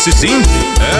Esse sim. É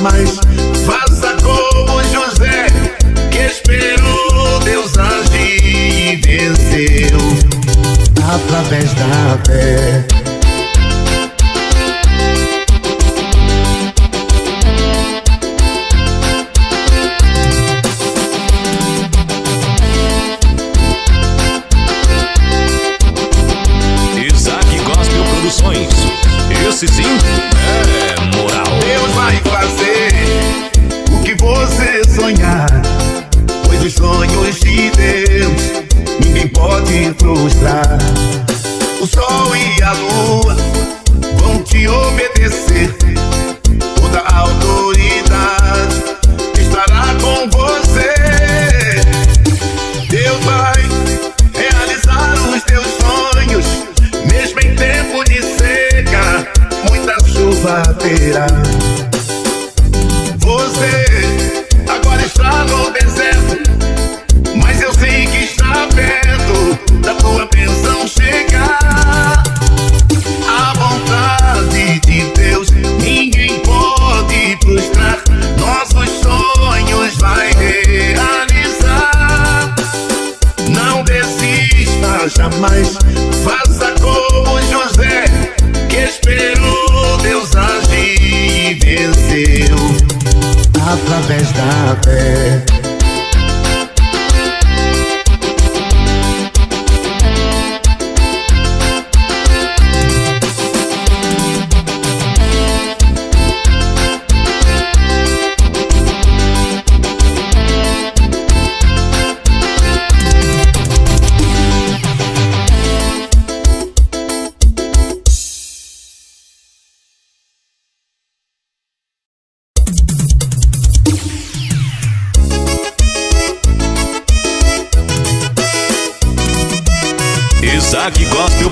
mais. Faça como José, que esperou Deus agir e venceu através da fé.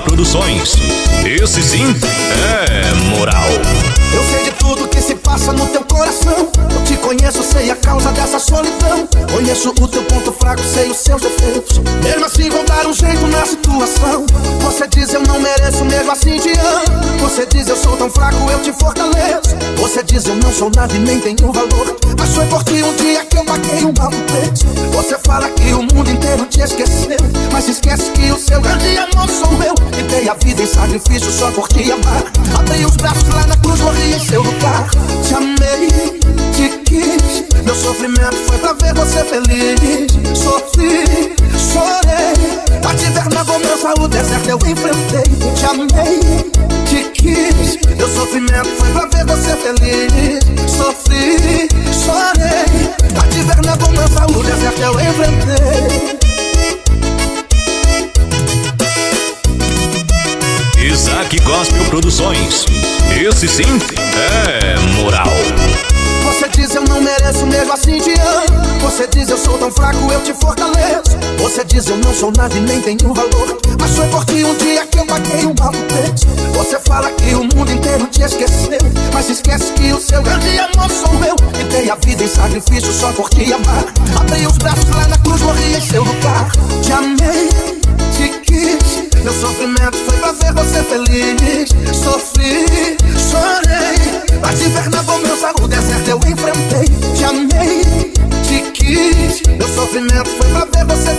Produções. Esse sim é moral. Passa no teu coração. Eu te conheço, sei a causa dessa solidão. Conheço o teu ponto fraco, sei os seus defeitos. Mesmo assim, vou dar um jeito na situação. Você diz eu não mereço, mesmo assim te amo. Você diz eu sou tão fraco, eu te fortaleço. Você diz eu não sou nada e nem tenho valor. Mas foi por ti um dia que eu paguei um alto preço. Você fala que o mundo inteiro te esqueceu. Mas esquece que o seu grande amor sou eu. E dei a vida em sacrifício só por te amar. Abri os braços lá na cruz, morri em seu lugar. Te amei, te quis. Meu sofrimento foi pra ver você feliz. Sofri, chorei. Pra te ver na cobrança, o deserto eu enfrentei. Te amei, te quis. Meu sofrimento foi pra ver você feliz. Sofri, chorei. Pra te ver na cobrança, o deserto eu enfrentei. Isaac Gospel Produções. Esse sim é moral. Você diz eu não mereço, mesmo assim te amo. Você diz eu sou tão fraco, eu te fortaleço. Você diz eu não sou nada e nem tenho valor. Mas foi por ti um dia que eu paguei um alto preço. Você fala que o mundo inteiro te esqueceu. Mas esquece que o seu grande amor sou eu. E dei a vida em sacrifício só por te amar. Abri os braços lá na cruz, morri em seu lugar. Te amei, te quis. Meu sofrimento foi pra ver você feliz. Sofri, chorei. Pra te ver na cobrança, o deserto eu enfrentei. Te amei, te quis. Meu sofrimento foi pra ver você feliz.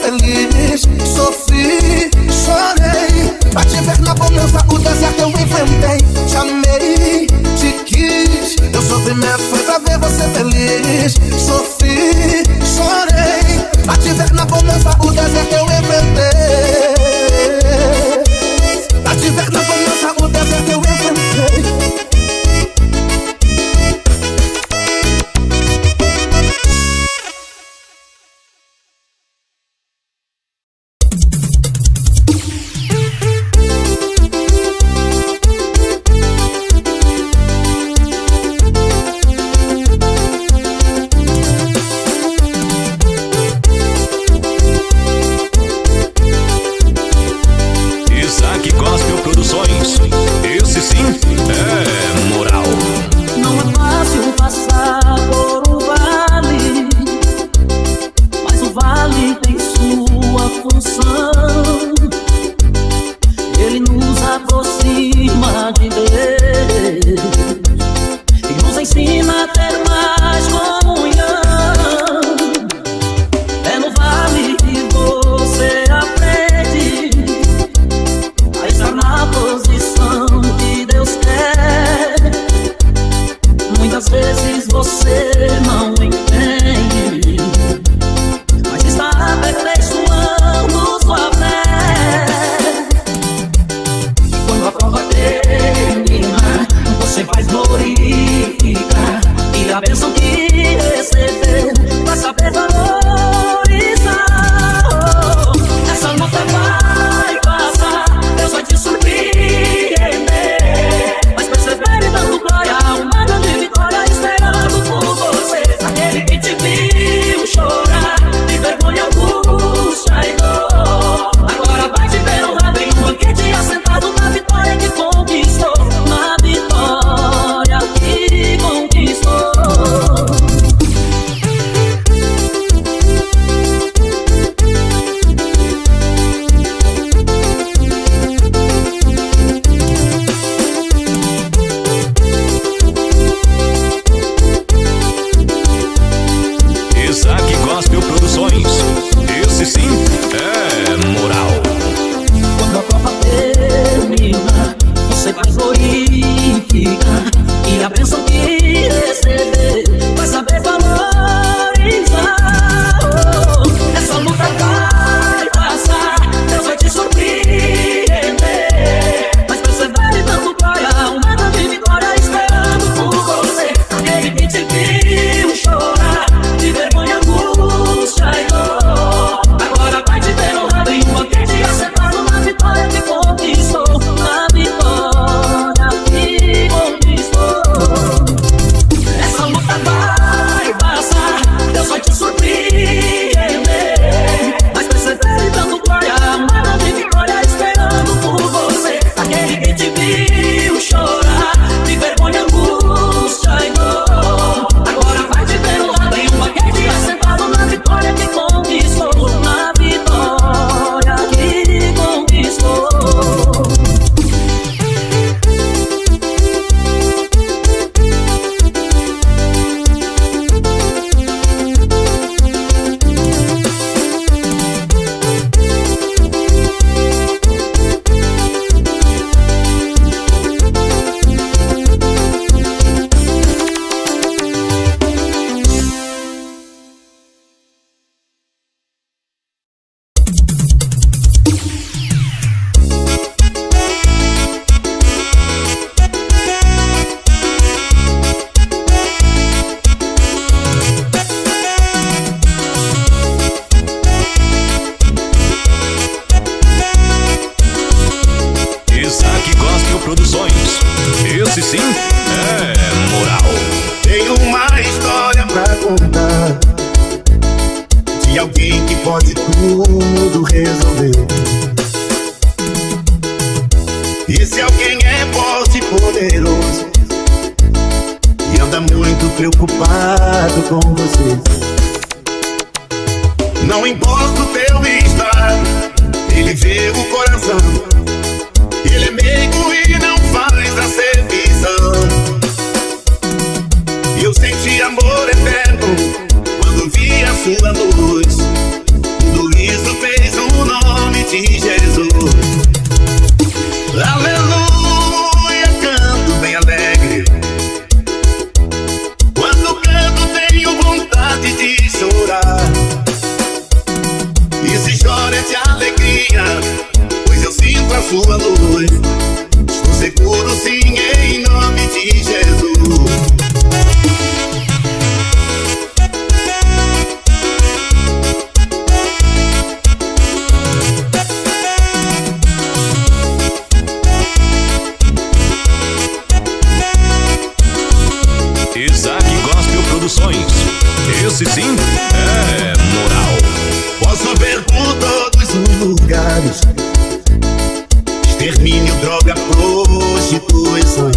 droga, prostituição.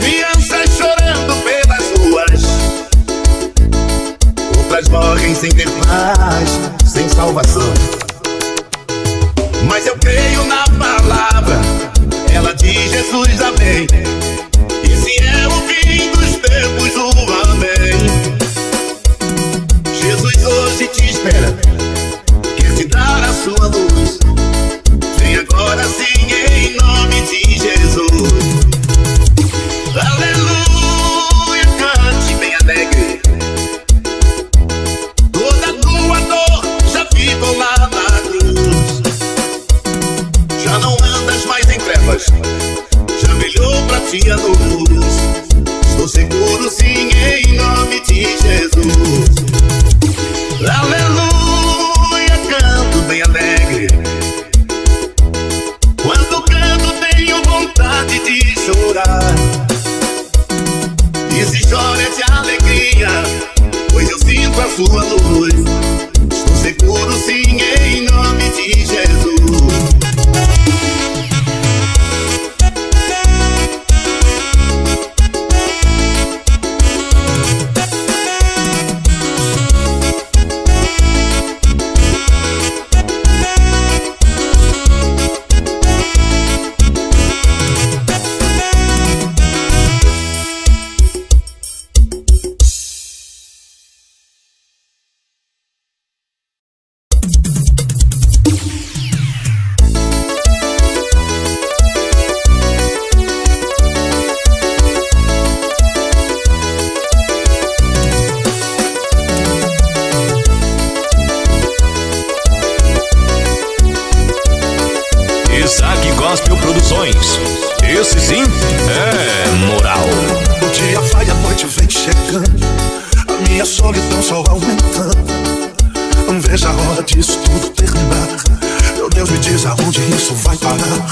Crianças chorando pelas ruas, outras morrem sem ter paz, sem salvação. Mas eu creio na palavra, ela diz: Jesus, amém. isso vai parar.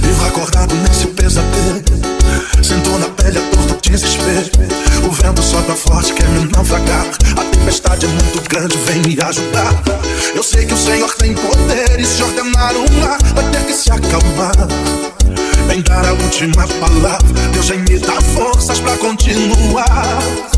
Vivo acordado nesse pesadelo. Sinto na pele a dor do desespero. O vento sopra forte, quer me naufragar. A tempestade é muito grande, vem me ajudar. Eu sei que o Senhor tem poder e se ordenar o mar vai ter que se acalmar. Vem dar a última palavra. Deus vem me dar forças pra continuar.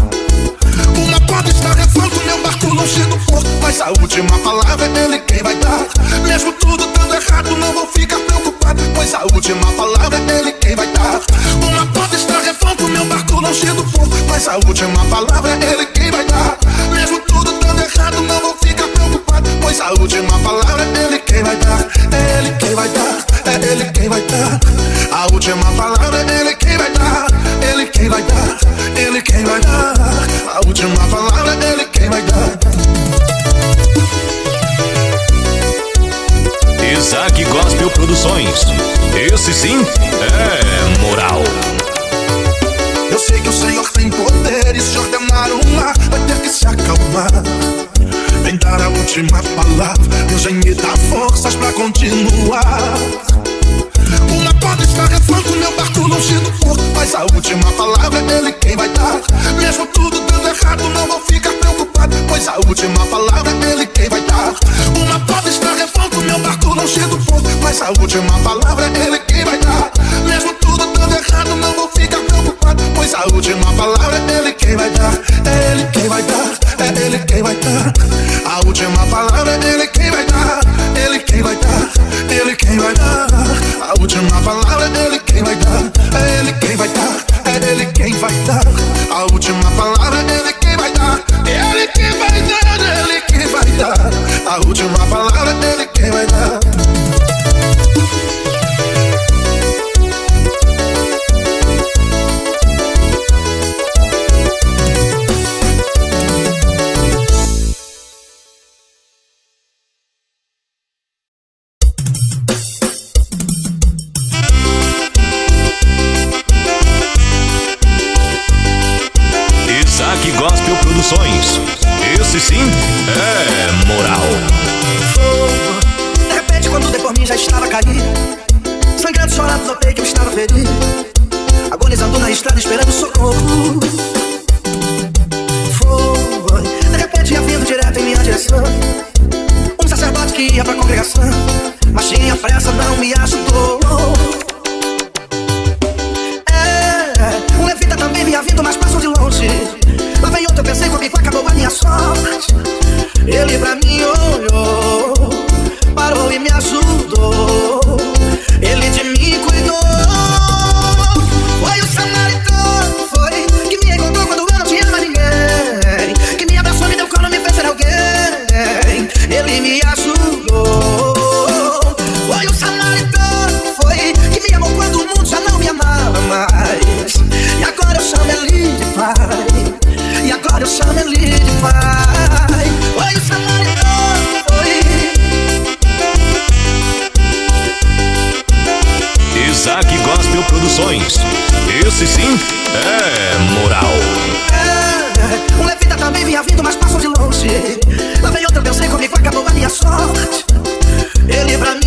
ele quem vai dar, é ele quem vai dar. Esse sim é moral. Ah, um levita também vinha vindo, mas passou de longe. Lá vem outra, eu sei comigo, acabou a minha sorte. Ele pra mim.